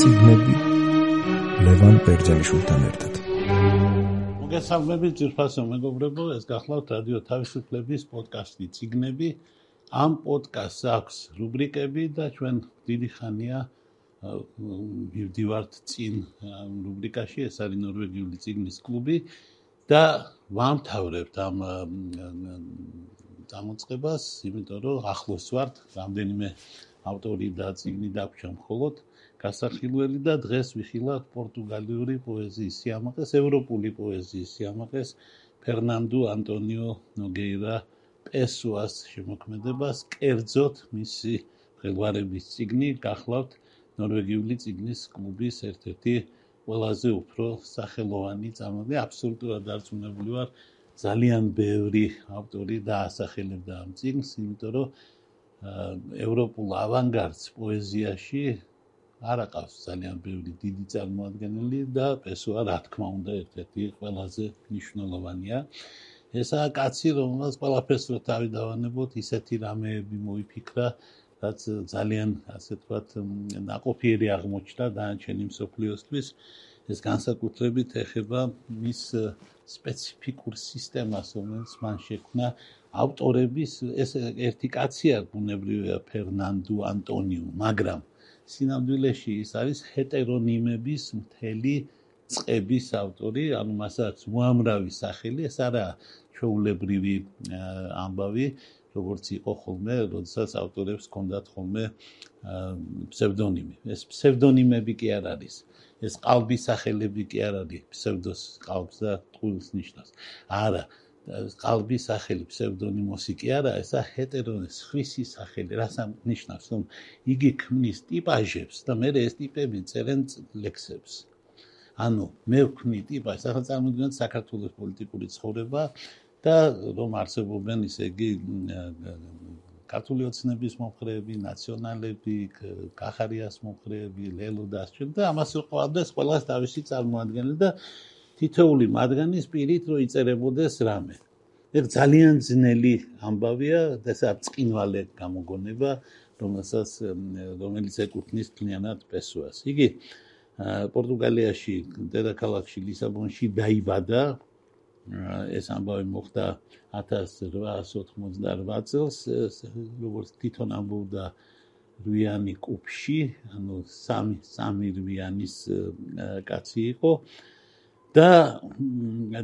ციგნები ლევან ბერძენიშვილთან ერთად. მოგესალმებით ძირფასო მეგობრებო ეს გახლავთ რადიო თავისუფლების პოდკასტი ციგნები ამ პოდკასტს აქვს რუბრიკები და ჩვენ დიდი ხანია ვივდივართ წინ რუბრიკაში ეს არის ნორვეგიული ციგნის კლუბი და ვამთავრებთ ამ დამოწყებას, იმიტომ რომ ახლოს ვართ, რამდენიმე ავტორი და ციგნი დაგვჭა მხოლოდ გასახილველი და დღეს ვიხილავთ პორტუგალიური პოეზიის სიამაყეს, ევროპული პოეზიის სიამაყეს, ფერნანდო ანტონიო ნოგეირა პესუას შემოქმედებას, კერძოდ მისი ხელვარების ციგნი გახლავთ ნორვეგიული ციგნის კლუბის ერთ-ერთი ყველაზე უფრო სახელოვანი წარმომადგენელი აბსოლუტურად დარწმუნებული ვარ ძალიან ბევრი ავტორი დაასახელებდა ამ წიგნს იმიტომ რომ ევროპულ ავანგარდს პოეზიაში არ აყავს ძალიან ბევრი დიდი წარმოადგენელი და პესოა რა თქმა უნდა ერთ-ერთი ყველაზე მნიშვნელოვანია. ესაა კაცი, რომელსაც ყველაფერს რო თავი დავანებოთ, ისეთი რამეები მოიფიქრა, რაც ძალიან ასე ვთქვათ, ناقოფიერი აღმოჩნდა დანარჩენი მსოფლიოსთვის. ეს განსაკუთრებით ეხება მის სპეციფიკურ სისტემას, რომელიც მან შექმნა ავტორების ეს ერთი კაცია, ბუნებრივია ფერნანდო ანტონიო, მაგრამ სინამდვილეში ის არის ჰეტერონიმების მთელი წყების ავტორი, ანუ მასაც უამრავი სახელი, ეს არაა ჩვეულებრივი ამბავი, როგორც იყო ხოლმე, როდესაც ავტორებს ჰქონდათ ხოლმე ფსევდონიმი. ეს ფსევდონიმები კი არ არის. ეს ყალბის სახელები კი არ არის. ფსევდოს ყალბს და ტყუილს ნიშნავს. არა, ყალბის სახელი ფსევდონიმოსი კი არა, ესა ჰეტერონის სხვისი სახელი, რაც ნიშნავს, რომ იგი ქმნის ტიპაჟებს და მე ეს ტიპები წერენ ლექსებს. ანუ მე ვქმნი ტიპაჟს, ახლა წარმოიდგინოთ საქართველოს პოლიტიკური ცხოვრება და რომ არსებობენ ისე იგი ქართული ოცნების მომხრეები, ნაციონალები, კახარიას მომხრეები, ლელოდას და ამას უყვარდეს ყველას თავისი წარმოადგენელი და თითოეული მათგანის პირით რო იწერებოდეს რამე. ეგ ძალიან ძნელი ამბავია და ეს აწკინვალე გამოგონება, რომელსაც რომელიც ეკუთვნის კლიანად პესუას. იგი პორტუგალიაში, დედაქალაქში ლისაბონში დაიბადა ეს ამბავი მოხდა 1888 წელს როგორც თვითონ ამბობდა რვიანი კუფში ანუ სამი სამი რვიანის კაცი იყო და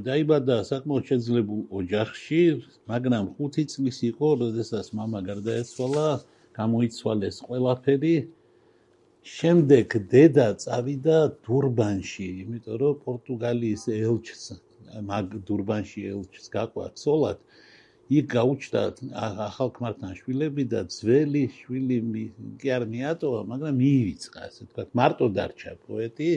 დაიბადა საკმაოდ შეძლებულ ოჯახში მაგრამ 5 წლის იყო როდესაც мама გარდაეცვალა გამოიცვალეს ყველაფერი შემდეგ დედა წავიდა დურბანში იმიტომ რომ პორტუგალიის ელჩს მაგ დურბანში ელჩს გაყვა ცოლად იქ გაუჩნდა ახალქმართან შვილები და ძველი შვილი კი არ მიატოვა მაგრამ მიივიწყა ასე თქვა მარტო დარჩა პოეტი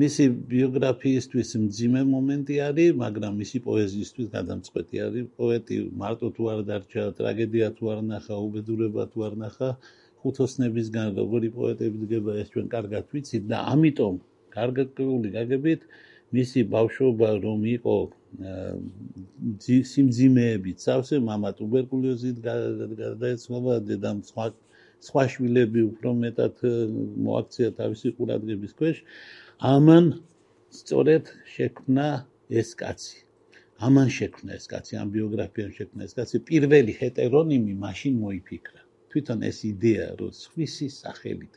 მისი ბიოგრაფიისთვის მძიმე მომენტი არის, მაგრამ მისი პოეზიისთვის გადამწყვეტი არის. პოეტი მარტო თუ არ დარჩა, ტრაგედია თუ არ ნახა, უბედურება თუ არ ნახა, ხუთოსნებისგან როგორი პოეტები დგება, ეს ჩვენ კარგად ვიცით და ამიტომ გარკვეული გაგებით მისი ბავშვობა რომ იყო სიმძიმეებით წავსე, мама туберкулезით გადაეცნობა, დედამ სხვა სხვა შვილები უფრო მეტად მოაქცია თავისი ყურადღების ქვეშ. ამან სწორედ შექმნა ეს კაცი. ამან შექმნა ეს კაცი ამ ბიოგრაფიამ შექმნა ეს კაცი. პირველი ჰეტერონიმი მაშინ მოიფიქრა. თვითონ ეს იდეა რომ სხვისი სახელით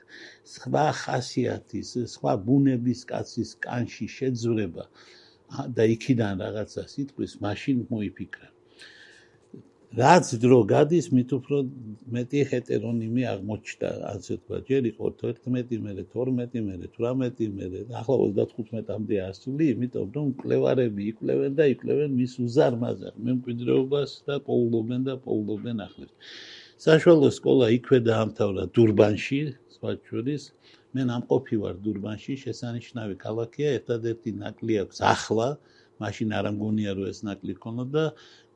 სხვა ხასიათის სხვა ბუნების კაცის კანში შეძვრება და იქიდან რაღაცა სიტყვის მაშინ მოიფიქრა რაც დრო გადის მით უფრო მეტი ჰეტერონიმი აღმოჩნდა ასე თქვა ჯერ იყო 11 მერე 12 მერე 18 მერე ახლა 35-მდე ასული იმიტომ რომ კლევარები იკვლევენ და იკვლევენ მის უზარმაზარ მემკვიდრეობას და პოულობენ და პოულობენ ახლებს საშუალო სკოლა იქვე დაამთავრა დურბანში, სხვა შორის. მე ნამყოფი ვარ დურბანში, შესანიშნავი ქალაქია, ერთადერთი ნაკლი აქვს ახლა, მაშინ არ ამგონია რომ ეს ნაკლი ქონოდა.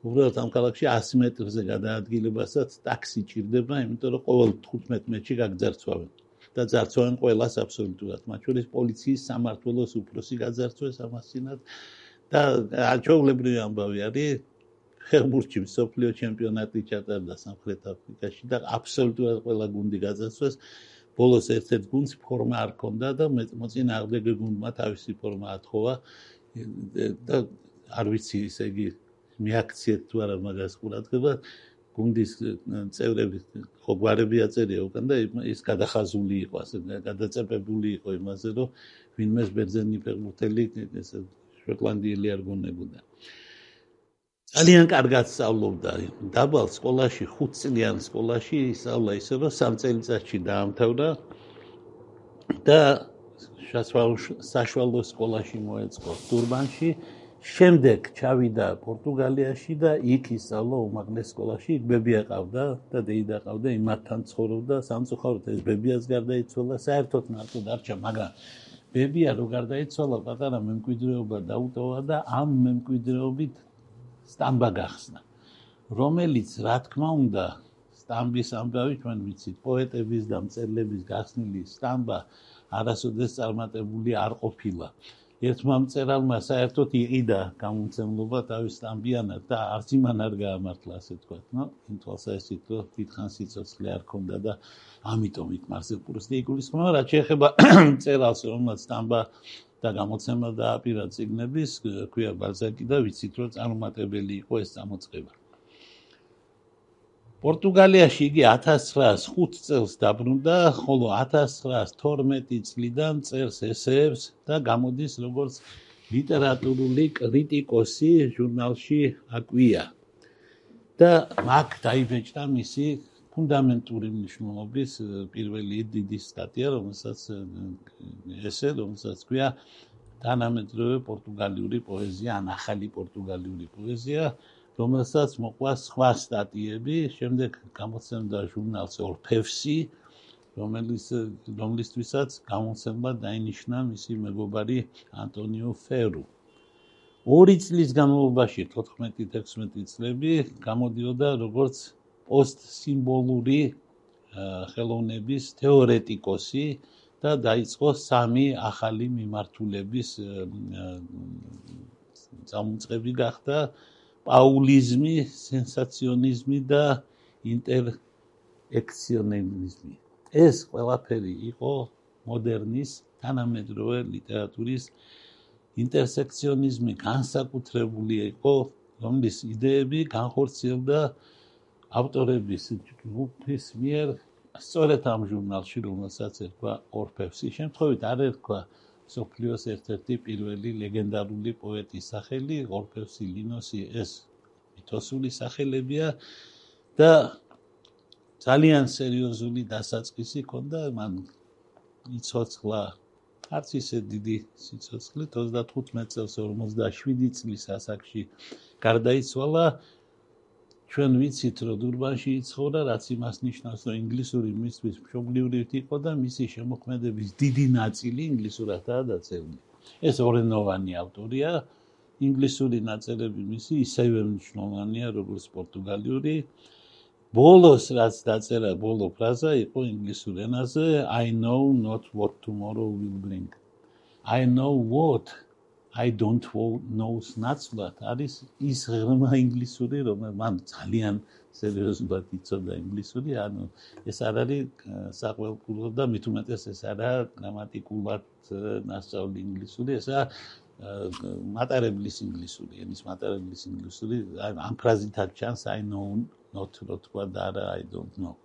უბრალოდ ამ ქალაქში 100 მეტრზე გადაადგილებასაც ტაქსი ჭირდება, იმიტომ რომ ყოველ 15 მეტრში გაგძარცვავენ. და ძარცვავენ ყოველას აბსოლუტურად. მათ შორის პოლიციის სამართლოს უფროსი გაძარცვეს ამასინად და აჩოულებრივი ამბავი არის ფეხბურთში სოფლიო ჩემპიონატი ჩატარდა სამხრეთ აფრიკაში და აბსოლუტურად ყველა გუნდი გაძასვეს ბოლოს ერთ-ერთ გუნდს ფორმა არ ქონდა და მოწინააღმდეგე გუნდმა თავისი ფორმა ათხოვა და არ ვიცი ესე იგი მიაქციეთ თუ არა მაგას ყურადღება გუნდის წევრები ხო გვარები აწერია უკან და ის გადახაზული იყო ასე გადაწებებული იყო იმაზე რომ ვინმეს ბერძენი ფეხბურთელი ესე შოტლანდიელი არ გონებოდა. ძალიან კარგად სწავლობდა. დაბალ სკოლაში 5 წლიან სკოლაში ისწავლა ისე რომ 3 წელიწადში დაამთავრა და საშუალო სკოლაში მოეწყო. დურბანში შემდეგ ჩავიდა პორტუგალიაში და იქ ისწავლა უმაღლეს სკოლაში. ბები აყავდა და დეიდა აყავდა იმათთან ცხოვრობდა. სამწუხაროდ ეს ბებიას გარდაიცვალა. საერთოდ მარტო დარჩა მაგრამ ბებია რო გარდაიცვალა პატარა მემკვიდრეობა დაუტოვა და ამ მემკვიდრეობით სტამბა გახსნა. რომელიც რა თქმა უნდა სტამბის ამბავი ჩვენ ვიცით პოეტების და მწერლების გახსნილი სტამბა არასოდეს წარმატებული არ ყოფილა ერთმა მწერალმა საერთოდ იყიდა გამომცემლობა თავის სტამბიანად და არც იმან არ გაამართლა ასე თქვა ნო იმ თვალსაჩინო დიდხან სიცოცხლე არ ქონდა და ამიტომ იქ მარსელ პრუსტი იგულისხმება რაც შეეხება მწერალს რომელსაც სტამბა და გამოცემა დააპირა ციგნების ქვია ბალზაკი და ვიცით რომ წარმატებელი იყო ეს წამოწყება. პორტუგალიაში იგი 1905 წელს დაბრუნდა, ხოლო 1912 წლიდან წერს ესეებს და გამოდის როგორც ლიტერატურული კრიტიკოსი ჟურნალში აკვია. და მაგ დაიბეჭდა მისი ფუნდამენტური მნიშვნელობის პირველი დიდი სტატია, რომელსაც ესე, რომელსაც ქვია თანამედროვე პორტუგალიური პოეზია, ან ახალი პორტუგალიური პოეზია, რომელსაც მოყვა სხვა სტატიები, შემდეგ გამოცემდა ჟურნალს ორფევსი, რომელიც რომლისთვისაც გამოცემა დაინიშნა მისი მეგობარი ანტონიო ფერუ. ორი წლის განმავლობაში 14-16 წლები გამოდიოდა როგორც პოსტსიმბოლური ხელოვნების თეორეტიკოსი და დაიწყო სამი ახალი მიმართულების წამოწყები გახდა პაულიზმი, სენსაციონიზმი და ინტერექციონიზმი. ეს ყველაფერი იყო მოდერნის თანამედროვე ლიტერატურის ინტერსექციონიზმი განსაკუთრებული იყო, რომლის იდეები განხორციელდა ავტორების ჯგუფის მიერ სწორედ ამ ჟურნალში რომელსაც ერქვა ორფევსი შემთხვევით არ ერქვა სოფლიოს ერთ-ერთი პირველი ლეგენდარული პოეტის სახელი ორფევსი ლინოსი ეს მითოსული სახელებია და ძალიან სერიოზული დასაწყისი ჰქონდა მან იცოცხლა არც ისე დიდი სიცოცხლე 35 წელს 57 წლის ასაკში გარდაიცვალა ჩვენ ვიცით რომ დურბანში იცხოვრა რაც იმას ნიშნავს რომ ინგლისური მისთვის მშობლიურით იყო და მისი შემოქმედების დიდი ნაწილი ინგლისურადაა დაწერილი ეს ორენოვანი ავტორია. ინგლისური ნაწერები მისი ისევე მნიშვნელოვანია როგორც პორტუგალიური. ბოლოს რაც დაწერა ბოლო ფრაზა იყო ინგლისურ ენაზე i know not what tomorrow will bring. I know what I don't know ნაცვლად არის ის ღრმა ინგლისური რომ მან ძალიან სერიოზულად იცოდა ინგლისური ანუ ეს არ არის საყველკულო და მით უმეტეს ეს არა გრამატიკულად ნასწავლი ინგლისური ესა მატარებლის ინგლისური ენის მატარებლის ინგლისური ამ ფრაზითაც ჩანს I know not not what არა I don't know.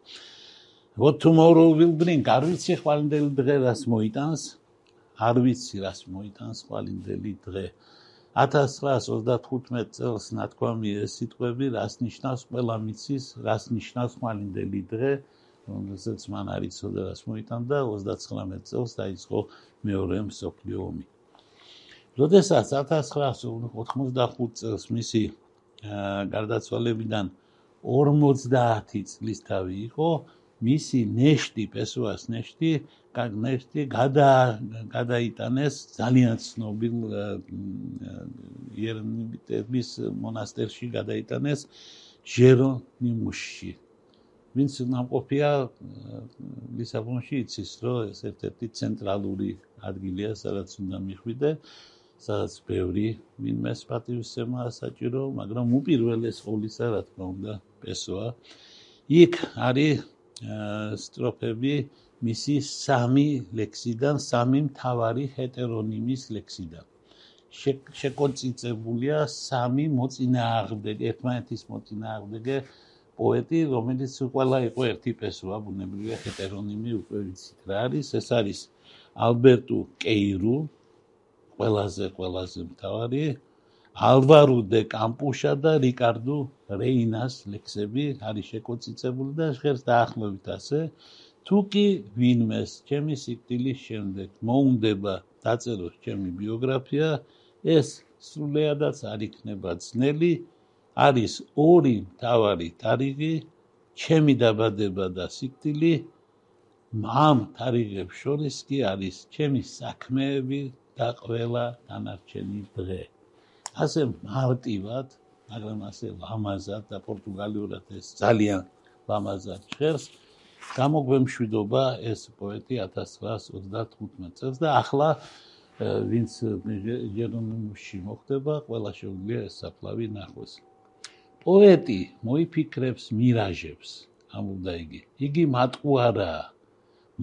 What tomorrow will bring? არ ვიცი ხვალინდელი დღე რას მოიტანს არ ვიცი რას მოიტანს ყალინდელი დღე. 1935 წელს ნათქვამი ეს სიტყვები რას ნიშნავს ყველა მიცის რას ნიშნავს ყალინდელი დღე რომელსაც მან არ იცოდა რას მოიტანდა 39 წელს დაიწყო მეორე მსოფლიო ომი. როდესაც 1985 წელს მისი გარდაცვალებიდან 50 წლის თავი იყო მისი ნეშტი პესოას ნეშტი კაგნეშტი გადა გადაიტანეს ძალიან ცნობილ იერმიტების მონასტერში გადაიტანეს ჟერონიმუსში ვინც ნამყოფია ლისაბონში იცის რომ ეს ერთ-ერთი ცენტრალური ადგილია სადაც უნდა მიხვიდე სადაც ბევრი ვინმეს პატივისცემა საჭირო მაგრამ უპირველეს ყოვლისა რა თქმა უნდა პესოა იქ არის სტროფები მისი სამი ლექსიდან, სამი მთავარი ჰეტერონიმის ლექსიდან. შეკონციცებულია სამი მოწინააღმდეგე, ერთმანეთის მოწინააღმდეგე პოეტი, რომელიც ყველა იყო ერთი პერსონა, ბუნებრივია ჰეტერონიმი უკვე ვიცით რა არის, ეს არის ალბერტუ კეირუ, ყველაზე ყველაზე მთავარი ალვარო დე კამპუშა და რიკარდო რეინას ლექსები არის შეკოციცებული და ჟღერს დაახლოებით ასე. თუკი ვინმეს ჩემი სიკვდილის შემდეგ მოუნდება დაწეროს ჩემი ბიოგრაფია ეს სრულიადაც არ იქნება ძნელი. არის ორი მთავარი თარიღი ჩემი დაბადება და სიკვდილი. ამ თარიღებს შორის კი არის ჩემი საქმეები და ყველა დანარჩენი დღე ასე მარტივად, მაგრამ ასე ლამაზად და პორტუგალიურად ეს ძალიან ლამაზად ჟღერს. გამოგვემშვიდობა ეს პოეტი 1935 წელს და ახლა ვინც ჯერონიმუსში მოხდება, ყველა შეუძლია ეს საფლავი ნახოს. პოეტი მოიფიქრებს მირაჟებს, ამბობდა იგი. იგი მატყუარა,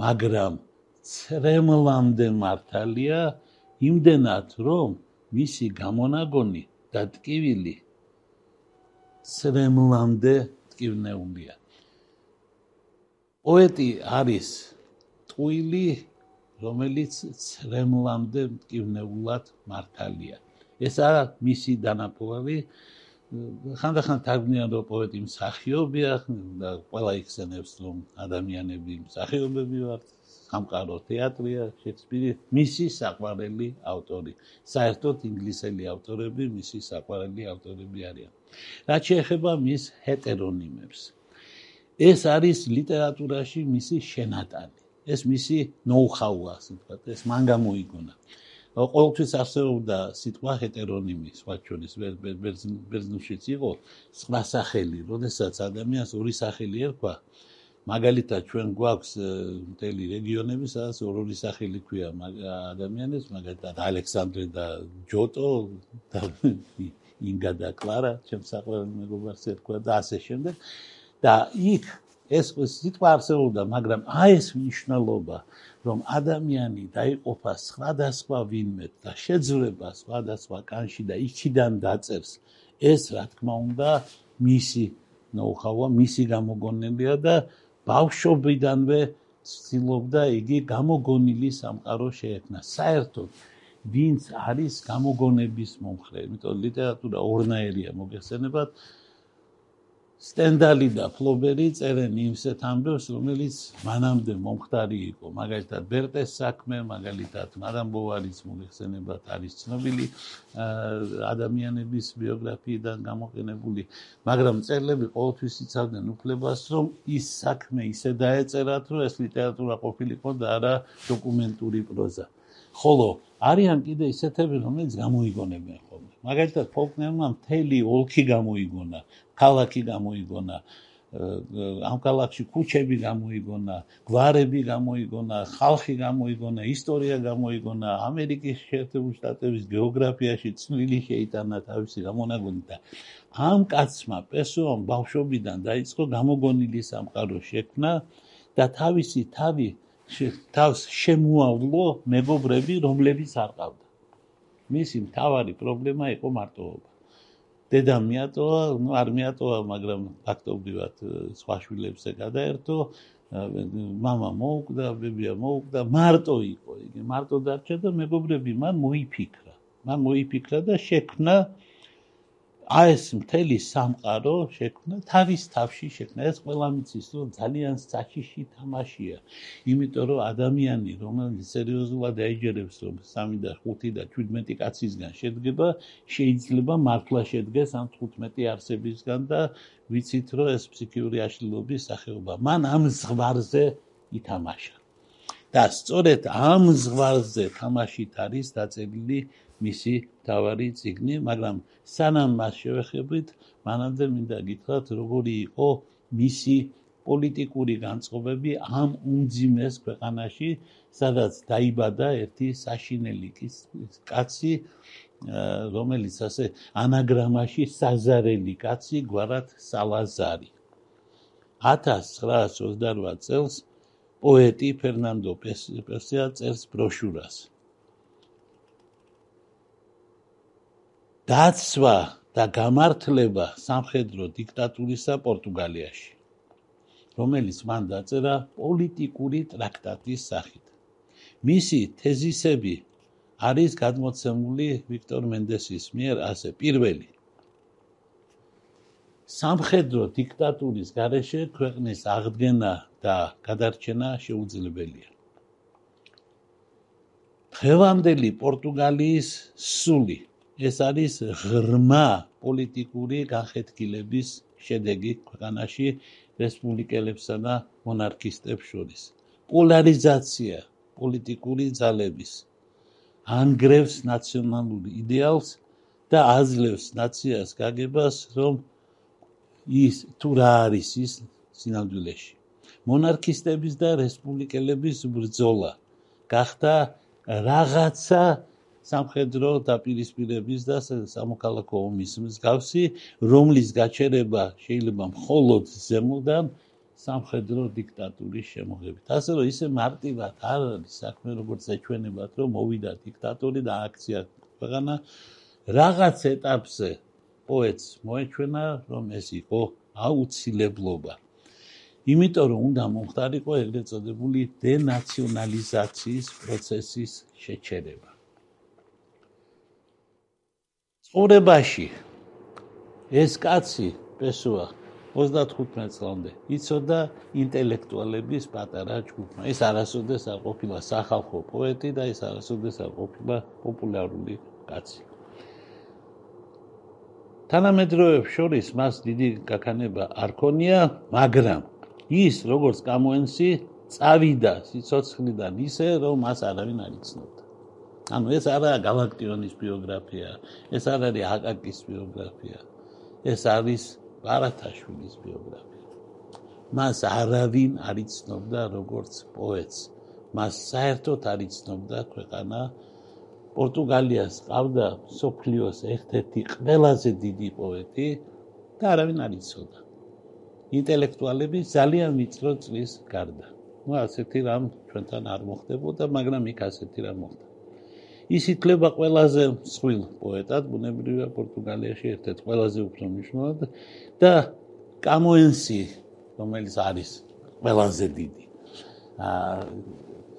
მაგრამ ცრემლამდე მართალია იმდენად, რომ მისი გამონაგონი და ტკივილი სრემლამდე ტკივნეულია. პოეტი არის ტყუილი, რომელიც სრემლამდე ტკივნეულად მართალია. ესაა მისი დანაპოვარი. ხანდახან თარგმნიან რომ პოეტი მსახიობია და ყველა იხსენებს რომ ადამიანები მსახიობები ვართ. სამყარო თეატრია შექსპირი მისი საყვარელი ავტორი. საერთოდ ინგლისელი ავტორები მისი საყვარელი ავტორები არიან. რაც შეეხება მის ჰეტერონიმებს. ეს არის ლიტერატურაში მისი შენატანი. ეს მისი ნოუ-ჰაუა ასე ვთქვათ ეს მან გამოიგონა ყოველთვის არსებობდა სიტყვა ჰეტერონიმი სხვაჩვენის ბერძნულშიც იყო სხვა სახელი როდესაც ადამიანს ორი სახელი ერქვა. მაგალითად ჩვენ გვაქვს მთელი რეგიონები სადაც ორი სახელი ქვია ადამიანებს მაგალითად ალექსანდრე და ჯოტო და ინგა და კლარა ჩემს საყვარელ მეგობარს ერქვა და ასე შემდეგ. და იქ ეს სიტყვა არსებობდა მაგრამ აი ეს მნიშვნელობა რომ ადამიანი დაიყოფა სხვადასხვა ვინმე და შეძლება სხვადასხვა კანში და იქიდან დაწერს ეს რა თქმა უნდა მისი ნოუ-ჰაუა მისი გამოგონებია და ბავშვობიდანვე ცდილობდა იგი გამოგონილი სამყარო შეექმნა. საერთოდ ვინც არის გამოგონების მომხრე, იმიტომ ლიტერატურა ორნაირია მოგეხსენებათ, სტენდალი და ფლობერი წერენ იმსეთ ამბებს, რომელიც მანამდე მომხდარი იყო. მაგალითად, ბერტეს საქმე, მაგალითად, მადამ ბოვარის მოიხსენებათ არის ცნობილი ადამიანების ბიოგრაფიიდან გამოყენებული, მაგრამ წერლები ყოველთვის იცავდნენ უფლებას, რომ ის საქმე ისე დაეწერათ, რომ ეს ლიტერატურა ყოფილიყო და არა დოკუმენტური პროზა. ხოლო არიან კიდე ისეთები, რომელიც გამოიგონებენ ხოლმე. მაგალითად, ფოლკნერმა მთელი ოლქი გამოიგონა, ქალაქი გამოიგონა, ამ ქალაქში ქუჩები გამოიგონა, გვარები გამოიგონა, ხალხი გამოიგონა, ისტორია გამოიგონა, ამერიკის შეერთებული შტატების გეოგრაფიაში წვლილი შეიტანა თავისი გამონაგონი და ამ კაცმა პესოამ ბავშვობიდან დაიწყო გამოგონილი სამყარო შექმნა და თავისი თავი თავს შემოავლო მეგობრები, რომლებიც არ ყავდა. მისი მთავარი პრობლემა იყო მარტოობა. დედა მიატოვა, ну არ მიატოვა, მაგრამ ფაქტობრივად სხვა შვილებზე გადაერთო. мама მოუკვდა, ბებია მოუკვდა, მარტო იყო იგი, მარტო დარჩა და მეგობრები მან მოიფიქრა. მან მოიფიქრა და შექმნა აი ეს მთელი სამყარო შექმნა თავის თავში შექმნა. ეს ყველა მიცის რომ ძალიან საჩიში თამაშია. იმიტომ რომ ადამიანი რომელიც სერიოზულად დაიჯერებს რომ 3 და 5 და 17 კაცისგან შედგება შეიძლება მართლა შედგეს ამ 15 არსებისგან და ვიცით რომ ეს ფსიქიური აშლილობის სახეობა მან ამ ზღვარზე ითამაშა. და სწორედ ამ ზღვარზე თამაშით არის დაწერილი მისი თავარი ციგნი, მაგრამ სანამ მას შევეხებით, მანამდე მინდა გითხრათ, როგორი იყო მისი პოლიტიკური განწყობები ამ უმძიმეს ქვეყანაში, სადაც დაიბადა ერთი საშინელი კაცი, რომელიც ასე ანაგრამაში საზარელი კაცი, გვარად სალაზარი. 1928 წელს პოეტი ფერნანდო პესია წერს ბროშურას. დაცვა და გამართლება სამხედრო დიქტატურისა პორტუგალიაში, რომელიც მან დაწერა პოლიტიკური ტრაქტატის სახით. მისი თეზისები არის გადმოცემული ვიქტორ მენდესის მიერ ასე პირველი სამხედრო დიქტატურის გარეშე ქვეყნის აღდგენა და გადარჩენა შეუძლებელია. დღევანდელი პორტუგალიის სული ეს არის ღრმა პოლიტიკური განხეთქილების შედეგი ქვეყანაში რესპუბლიკელებსა და მონარქისტებს შორის. პოლარიზაცია პოლიტიკური ძალების ანგრევს ნაციონალურ იდეალს და აძლევს ნაციას გაგებას, რომ ის თუ რა არის ის სინამდვილეში მონარქისტების და რესპუბლიკელების ბრძოლა გახდა რაღაცა სამხედრო დაპირისპირების და სამოქალაქო ომის მსგავსი რომლის გაჩერება შეიძლება მხოლოდ ზემოდან სამხედრო დიქტატურის შემოღებით ასე რომ ისე მარტივად არ არის საქმე როგორც ეჩვენებათ რომ მოვიდა დიქტატორი და აქცია ქვეყანა რაღაც ეტაპზე პოეტს მოეჩვენა, რომ ეს იყო აუცილებლობა. იმიტომ რომ უნდა მომხდარიყო ეგრეთ წოდებული დენაციონალიზაციის პროცესის შეჩერება. ცხოვრებაში ეს კაცი პესოა 35 წლამდე იცოდა ინტელექტუალების პატარა ჯგუფმა. ეს არასოდეს არ ყოფილა სახალხო პოეტი და ეს არასოდეს არ ყოფილა პოპულარული კაცი. თანამედროვეებს შორის მას დიდი გაქანება არ ქონია, მაგრამ ის როგორც გამოენსი წავიდა სიცოცხლიდან ისე, რომ მას არავინ არ იცნობდა. ანუ ეს არაა galaktionis ბიოგრაფია, ეს არ არის აკაკის ბიოგრაფია. ეს არის ბარათაშვილის ბიოგრაფია. მას არავინ არ იცნობდა როგორც პოეტს. მას საერთოდ არ იცნობდა ქვეყანა პორტუგალიას ყავდა სოფლიოს ერთ-ერთი ყველაზე დიდი პოეტი და არავინ არ იცოდა. ინტელექტუალები ძალიან ვიწრო წლის გარდა. ну ასეთი რამ ჩვენთან არ მოხდებოდა, მაგრამ იქ ასეთი რამ მოხდა. ის ითლება ყველაზე მსხვილ პოეტად ბუნებრივია პორტუგალიაში ერთ-ერთ ყველაზე უფრო მნიშვნელოვანი და კამოენსი რომელიც არის ყველაზე დიდი. აა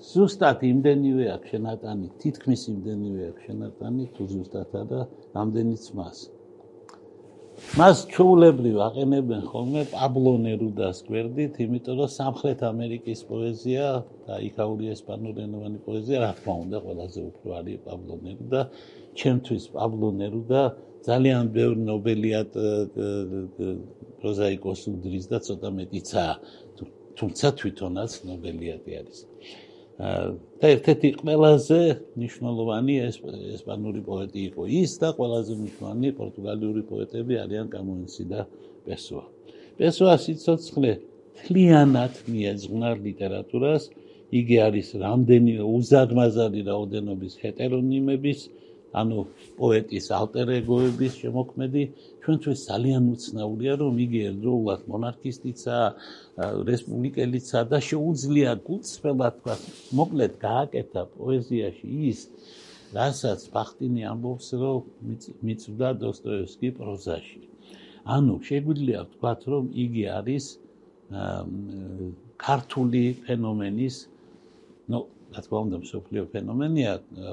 ზუსტად იმდენივე აქვს შენატანი, თითქმის იმდენივე აქვს შენატანი, თუ ზუსტად არა, რამდენიც მას. მას ჩაულებრივ აყენებენ ხოლმე პაბლო ნერუდას გვერდით, იმიტომ რომ სამხრეთ ამერიკის პოეზია და იქაური ესპანურენოვანი პოეზია, რა თქმა უნდა, ყველაზე უფრო არის პაბლო ნერუდა. ჩემთვის პაბლო ნერუდა ძალიან ბევრ ნობელიატ პროზაიკოს უდრის და ცოტა მეტიცა, თუმცა თვითონაც ნობელიატი არის. და ერთ-ერთი ყველაზე მნიშვნელოვანი ესპანური პოეტი იყო ის და ყველაზე მნიშვნელოვანი პორტუგალიური პოეტები არიან კამუნსი და პესოა. პესოა სიცოცხლე თლიანად მიეძღვნა ლიტერატურას. იგი არის რამდენიმე უზარმაზარი რაოდენობის ჰეტერონიმების ანუ პოეტის ალტერეგოების შემოქმედი ჩვენთვის ძალიან უცნაურია რომ იგი ერთდროულად მონარქისტიცა რესპუბლიკელიცა და შეუძლია გულწრფელად თქვა მოკლედ გააკეთა პოეზიაში ის რასაც ბახტინი ამბობს რომ მიწვდა დოსტოევსკი პროზაში. ანუ შეგვიძლია ვთქვათ რომ იგი არის ქართული ფენომენის ნუ რა თქმა უნდა მსოფლიო ფენომენია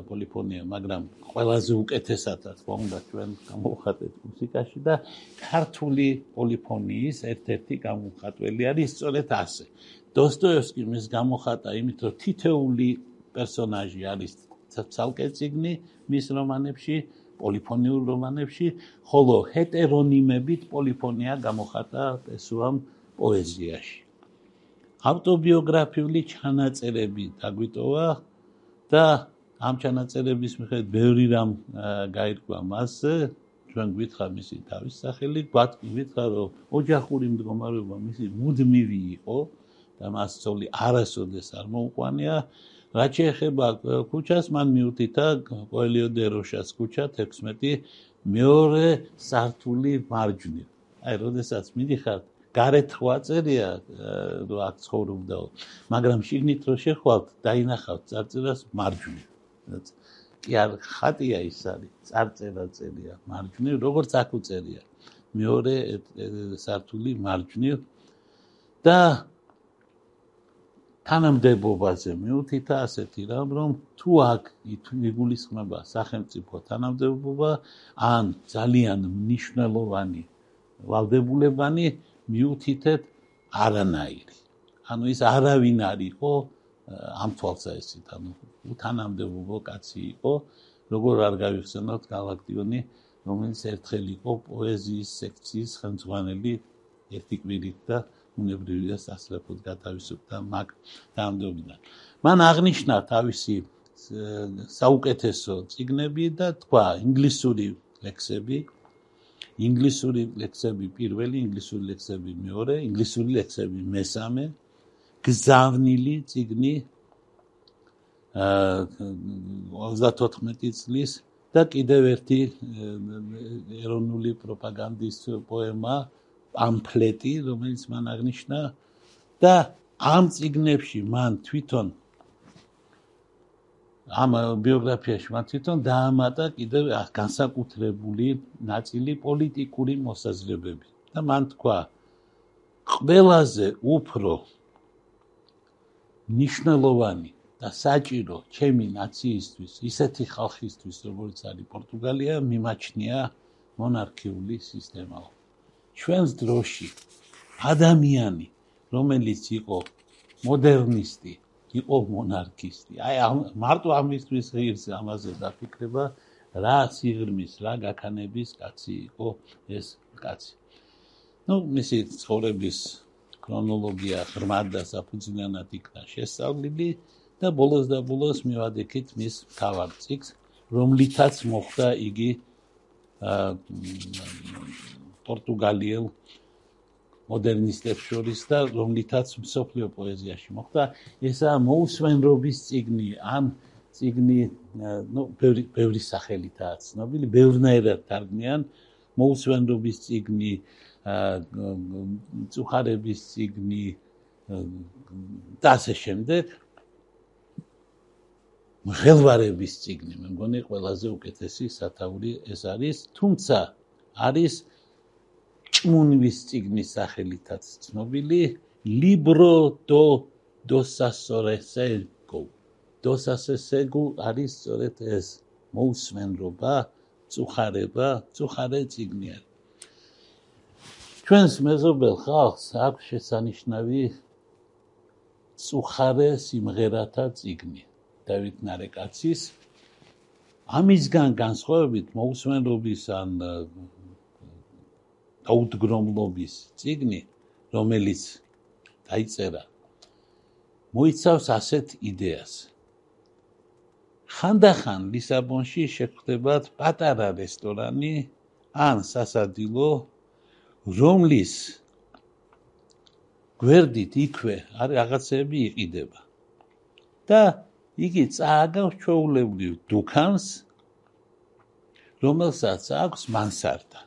პოლიფონია, მაგრამ ყველაზე უკეთესად რა თქმა უნდა ჩვენ გამოვხატეთ მუსიკაში და ქართული პოლიფონიის ერთ-ერთი გამოხატველი არის სწორედ ასე. დოსტოევსკი მის გამოხატა იმით, რომ თითეული პერსონაჟი არის ცალკე ციგნი მის რომანებში, პოლიფონიურ რომანებში, ხოლო ჰეტერონიმებით პოლიფონია გამოხატა პესუამ პოეზიაში. ავტობიოგრაფიული ჩანაწერები დაგვიტოვა და ამ ჩანაწერების მიხედვით ბევრი რამ გაირკვა მასზე. ჩვენ გვითხრა მისი თავის სახელი გვატკივითხრა რომ ოჯახური მდგომარეობა მისი მუდმივი იყო და მას ძოლი არასოდეს არ მოუყვანია. რაც შეეხება ქუჩას მან მიუთითა კოელიო დე როშას ქუჩა 16 მეორე სართული მარჯვნივ. აი როდესაც მიდიხართ გარეთ ვაწერია რომ აქ ცხოვრობდაო მაგრამ შიგნით რო შეხვალთ დაინახავთ წარწერას მარჯვნივ. კი არ ხატია ის არის წარწერა წერია მარჯვნივ როგორც აქ უწერია. მეორე სართული მარჯვნივ. და თანამდებობაზე მიუთითა ასეთი რამ რომ თუ აქ იგულისხმება სახელმწიფო თანამდებობა ან ძალიან მნიშვნელოვანი ვალდებულებანი მიუთითეთ არანაირი ანუ ის არავინ არ იყო ამ თვალსაზრისით ანუ თანამდებობა კაცი იყო როგორ არ გავიხსენოთ galaktioni რომელიც ერთხელ იყო პოეზიის სექციის ხელმძღვანელი ერთი კვირით და უნებრივია სასწრაფოდ გათავისუფლდა მაგ დამდობიდან. მან აღნიშნა თავისი საუკეთესო ციგნები და თქვა ინგლისური ლექსები, ინგლისური ლექსები პირველი, ინგლისური ლექსები მეორე, ინგლისური ლექსები მესამე, გზავნილი ციგნი აა 34 წლის და კიდევ ერთი ეროვნული პროპაგანდის პოემა პამფლეტი, რომელიც მან აღნიშნა. და ამ ციგნებში მან თვითონ ამ ბიოგრაფიაში მან თვითონ დაამატა კიდევ განსაკუთრებული ნაწილი პოლიტიკური მოსაზრებები და მან თქვა ყველაზე უფრო ნიშნულოვანი და საჭირო ჩემი ნაციისთვის, ისეთი ხალხისთვის, როგორც არის პორტუგალია, მიმაჩნია მონარქიული სისტემაო. ჩვენს დროში ადამიანი რომელიც იყო მოდერნისტი იყო მონარქისტი. აი მარტო ამისთვის ღირს ამაზე დაფიქრება რა სიღრმის რა გაქანების კაცი იყო ეს კაცი. ну მისი ცხოვრების ქრონოლოგია ღრმად და საფუძვლიანად იქნა შესწავლილი და ბოლოს და ბოლოს მივადექით მის თავარ ციკს რომლითაც მოხდა იგი აა პორტუგალიელ მოდერნისტებს შორის და რომლითაც მსოფლიო პოეზიაში მოხდა ესა მოუსვენრობის ციგნი ან ციგნი ნუ ბევრი ბევრი სახელითაა ცნობილი. ბევრნაირად თარგმნიან მოუსვენრობის ციგნი წუხარების ციგნი და ასე შემდეგ. მღელვარების ციგნი მე მგონი ყველაზე უკეთესი სათაური ეს არის. თუმცა არის ჭმუნვის წიგნის სახელითაც ცნობილი "libro do Dostoevsky". დოსტოევსკი არის სწორედ ეს მოუსმენლობა, მწუხარება, მწუხარე წიგნი არის. ჩვენს მეზობელ ხალხს აქვს შესანიშნავი წუხარე სიმღერათა წიგნი დავით ნარეკაცის ამისგან განსხვავებით მოусმენლობის ან დაუდგრომლობის ციგნი, რომელიც დაიწერა, მოიცავს ასეთ იდეას. ხანდახან ლისაბონში შეხვდებათ პატარა რესტორანი ან სასადილო, რომლის გვერდით იქვე არის რაღაცები იყიდება. და იგი წააგავს ჩაულებრივ დუქანს, რომელსაც აქვს მანსარდა.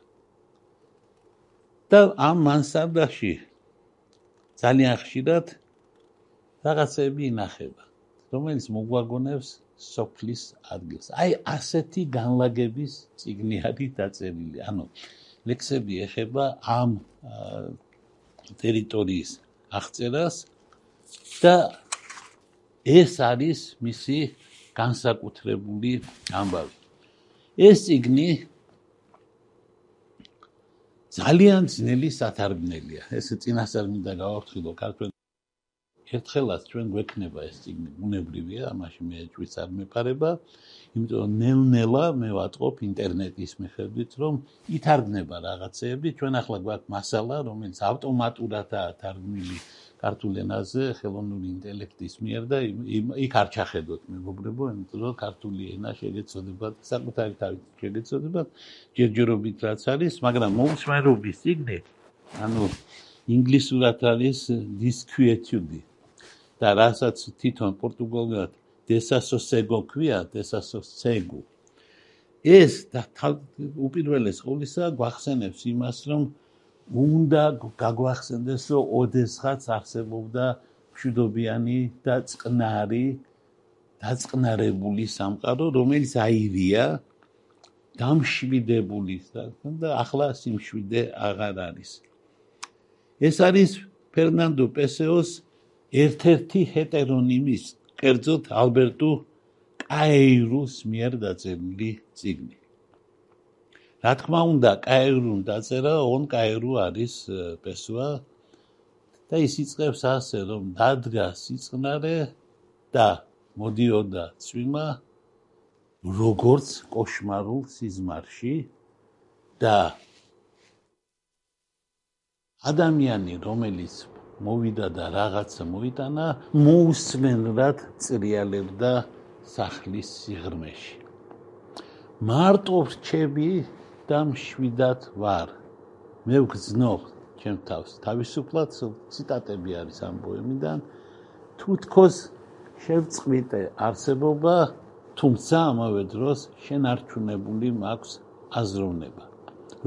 და ამ მანსარდაში ძალიან ხშირად რაღაცები ინახება, რომელიც მოგვაგონებს სოფლის ადგილს. აი ასეთი განლაგების ციგნი არის დაწერილი. ანუ ლექსები ეხება ამ ტერიტორიის აღწერას და ეს არის მისი განსაკუთრებული ამბავი. ეს ციგნი ძალიან ძნელი სათარგმნელია. ეს წინასწარ მინდა გავაფრთხილო ქართველ ერთხელაც ჩვენ გვექნება ეს წიგნი, უნებრივია, ამაში მე ჭვიც არ მეპარება, იმიტომ რომ ნელ-ნელა მე ვატყობ ინტერნეტის მიხედვით, რომ ითარგმნება რაღაცეები, ჩვენ ახლა გვაქვს მასალა, რომელიც ავტომატურადაა თარგმნილი ქართულ ენაზე ხელოვნური ინტელექტის მიერ და იქ არ ჩახედოთ მეგობრებო, იმიტომ რომ ქართული ენა შეგეცოდებათ საკუთარი თავით შეგეცოდებათ ჯერჯერობით რაც არის, მაგრამ მოусმენრობის სიგნე, ანუ ინგლისურად არის disquietude და რასაც თვითონ პორტუგალიურად desasosego ქვია, desasosego ეს და უპირველეს ყოვლისა გვახსენებს იმას, რომ უნდა გაგვახსენდეს რომ ოდესღაც არსებობდა მშვიდობიანი და წყნარი დაწყნარებული სამყარო რომელიც აირია დამშვიდებული და ახლა სიმშვიდე აღარ არის. ეს არის ფერნანდო პესეოს ერთ-ერთი ჰეტერონიმის კერძოდ ალბერტო კაირუს მიერ დაწერილი წიგნი რა თქმა უნდა, კაერუნ დაწერა, ონ კაერუ არის პესოა და ის იწყებს ასე, რომ დადგა სიწყნარე და მოდიოდა წვიმა როგორც кошмарულ სიზმარში და ადამიანი, რომელიც მოვიდა და რაღაცა მოიტანა, მოусმენლად წრიალებდა სახლის სიღრმეში. მარტო რჩები და მშვიდად ვარ. მე ვგზნობ ჩემ თავს. თავისუფლად ციტატები არის ამ პოემიდან თუ თქოს შევწყვიტე არსებობა თუმცა ამავე დროს შენარჩუნებული მაქვს აზროვნება.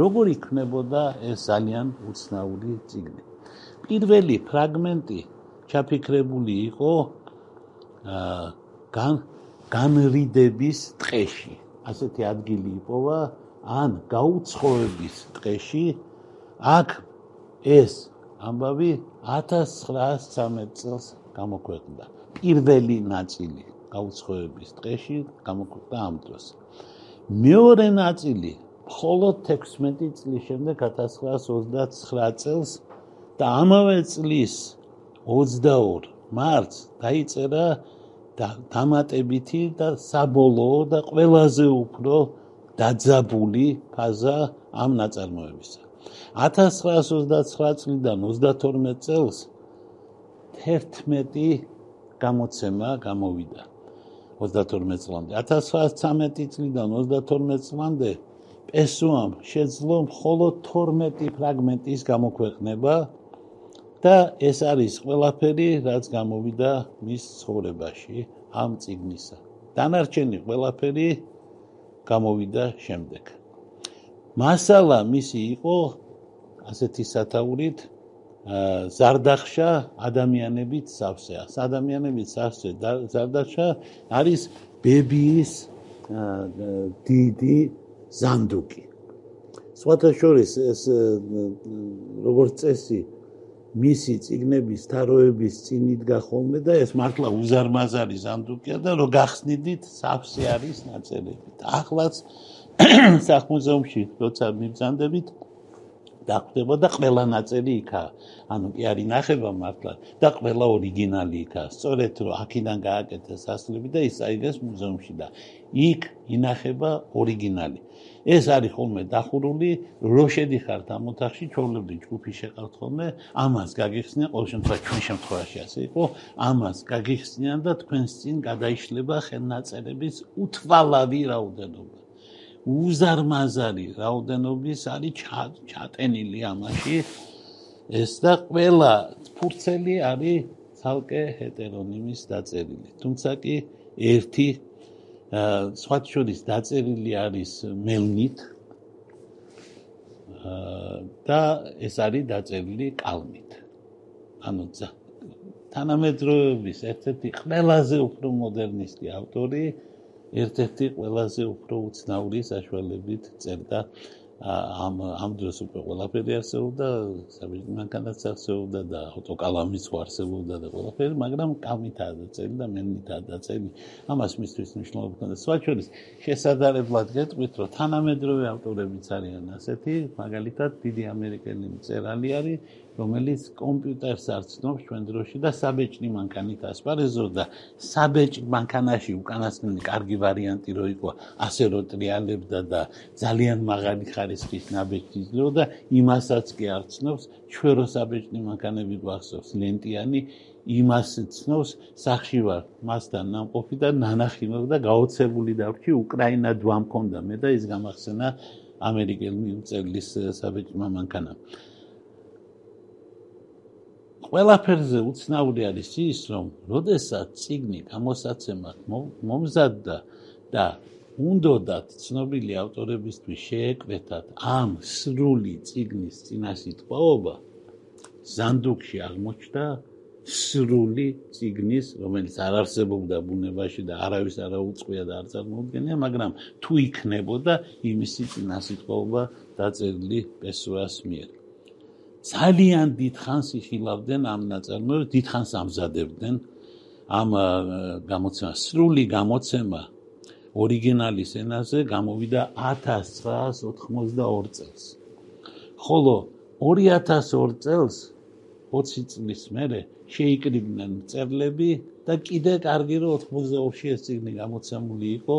როგორ იქნებოდა ეს ძალიან უცნაური ციგნი პირველი ფრაგმენტი ჩაფიქრებული იყო გან განრიდების ტყეში. ასეთი ადგილი იპოვა ან გაუცხოების ტყეში აქ ეს ამბავი 1913 წელს გამოქვეყნდა. პირველი ნაწილი გაუცხოების ტყეში გამოქვეყნდა ამ დროს. მეორე ნაწილი მხოლოდ 16 წლის შემდეგ 1929 წელს და ამავე წლის 22 მარტს დაიწერა დამატებითი და საბოლოო და ყველაზე უფრო დაძაბული ფაზა ამ ნაწარმოებისა. 1929 წლიდან 32 წელს 11 გამოცემა გამოვიდა. 32 წლამდე. 1913 წლიდან 32 წლამდე პესუამ შეძლო მხოლოდ 12 ფრაგმენტის გამოქვეყნება და ეს არის ყველაფერი, რაც გამოვიდა მის ცხოვრებაში ამ ციგნისა. დანარჩენი ყველაფერი გამოვიდა შემდეგ. მასალა მისი იყო ასეთი სათაურით ზარდახშა ადამიანებით სავსეა. ადამიანებით სავსე ზარდახშა არის ბებიის დიდი ზანდუკი. სხვათა შორის ეს როგორც წესი მისი ციგნების თაროების წინ იდგა ხოლმე და ეს მართლა უზარმაზარი ზანდუკია და რო გახსნიდით საფსე არის ნაწერები. ახლაც სახმუზეუმში როცა მიბზანდებით დახვდებოდა ყველა ნაწერი იქა. ანუ კი არის ნახება მართლა და ყველა ორიგინალი იქა. სწორედ რომ აქედან გააკეთეს ასლები და ის აიგეს მუზეუმში და იქ ინახება ორიგინალი. ეს არის ხოლმე დახურული, რო შედიხართ ამ ოთახში, ჩვეულებრივ ჯგუფი შეყავთ ხოლმე, ამას გაგიხსნიან, ყოველ შემთხვევაში ჩვენ შემთხვევაში ასე იყო, ამას გაგიხსნიან და თქვენს წინ გადაიშლება ხელნაწერების უთვალავი რაოდენობა. უზარმაზარი რაოდენობის არის ჩატენილი ამაში. ეს და ყველა ფურცელი არის ცალკე ჰეტერონიმის დაწერილი. თუმცა კი ერთი სხვა შორის დაწერილი არის მელნით და ეს არის დაწერილი კალმით. ანუ თანამედროვეობის ერთ-ერთი ყველაზე უფრო მოდერნისტი ავტორი, ერთ-ერთი ყველაზე უფრო უცნაური საშუალებით წერდა ამ ამ დროს უკვე ყველაფერი არსებობდა, საბეჭდი მანქანაც არსებობდა და ავტოკალამიც არსებობდა და ყველაფერი, მაგრამ კამითაა დაწელი და მენითაა დაწელი. ამას მისთვის მნიშვნელობა ჰქონდა. სხვაჩვერის შესაძლებლად გეტყვით, რომ თანამედროვე ავტორებიც არიან ასეთი, მაგალითად, დიდი ამერიკელი მწერალი არის რომელიც კომპიუტერს არ ცნობს ჩვენ დროში და საბეჭდი მანქანით ასპარეზობდა საბეჭდ მანქანაში უკანასკნელი კარგი ვარიანტი რო იყო ასე რო ტრიალებდა და ძალიან მაღალი ხარისხის ნაბეჭდი ძლებდა იმასაც კი არ ცნობს ჩვენ რო საბეჭდი მანქანები გვახსოვს ლენტიანი იმას ცნობს სახში ვარ მასთან ნამყოფი და ნანახი მოგ და გაოცებული დავრჩი უკრაინა დვა მქონდა მე და ის გამახსენა ამერიკელი მწერლის საბეჭდი მანქანა. ყველაფერზე უცნაური არის ის, რომ როდესაც ციგნი გამოსაცემად მომზადდა და უნდათ ცნობილი ავტორებისთვის შეეკვეთათ ამ სრული ციგნის წინასიტყვაობა ზანდუქში აღმოჩნდა სრული ციგნის რომელიც არ არსებობდა ბუნებაში და არავის არ აუწყია და არ წარმოუდგენია მაგრამ თუ იქნებოდა იმისი წინასიტყვაობა დაწერილი პესუას მიერ. ძალიან დიდხანს იხილავდნენ ამ ნაწარმოებს დიდხანს ამზადებდნენ. ამ გამოცემა სრული გამოცემა ორიგინალის ენაზე გამოვიდა 1982 წელს. ხოლო 2002 წელს 20 წლის მერე შეიკრიბნენ წერლები და კიდე კარგი რომ 82-ში ეს ციგნი გამოცემული იყო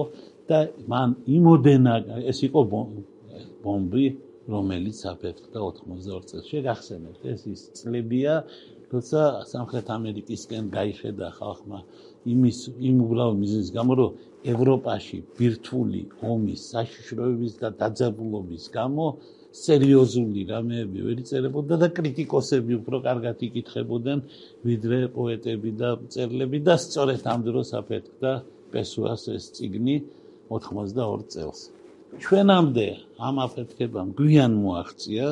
და მან იმოდენა ეს იყო ბომბი რომელიც აფეთქდა 82 წელს. შეგახსენებთ ეს ის წლებია როცა სამხრეთ ამერიკისკენ გაიხედა ხალხმა იმის იმ უბრალოდ მიზნის გამო რომ ევროპაში ბირთვული ომის საშიშროების და დაძაბულობის გამო სერიოზული რამეები ვერ იწერებოდა და კრიტიკოსები უფრო კარგად იკითხებოდნენ ვიდრე პოეტები და მწერლები და სწორედ ამ დროს აფეთქდა პესუას ეს ციგნი 82 წელს. ჩვენამდე ამ აფეთქებამ გვიან მოაღწია.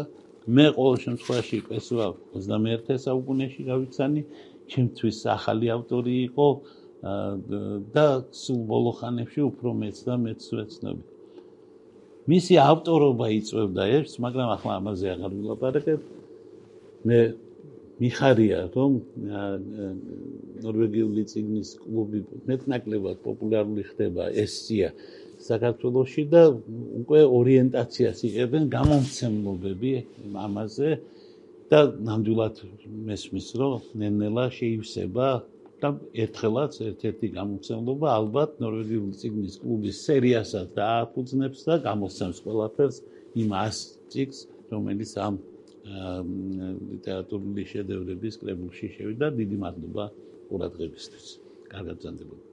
მე ყოველ შემთხვევაში პესუა 21 საუკუნეში გავიცანი ჩემთვის ახალი ავტორი იყო და სულ ბოლო ხანებში უფრო მეც და მეც ვეცნობი. მისი ავტორობა იწევდა ერთს მაგრამ ახლა ამაზე აღარ ვილაპარაკებ. მე მიხარია რომ ნორვეგიული ციგნის კლუბი მეტნაკლებად პოპულარული ხდება ეს სია საქართველოსში და უკვე ორიენტაციას იღებენ გამომცემლობები ამაზე და ნამდვილად მესმის რომ ნენელა შეივსება და ერთხელაც ერთ-ერთი გამომცემლობა ალბათ ნორვეგიული ციგნის კლუბის სერიასაც დააფუძნებს და გამოსცემს ყველაფერს იმ 100 ციგს რომელიც ამ ლიტერატურული შედევრების კრებულში შევიდა დიდი მადლობა ყურადღებისთვის. კარგად ზანდებოდი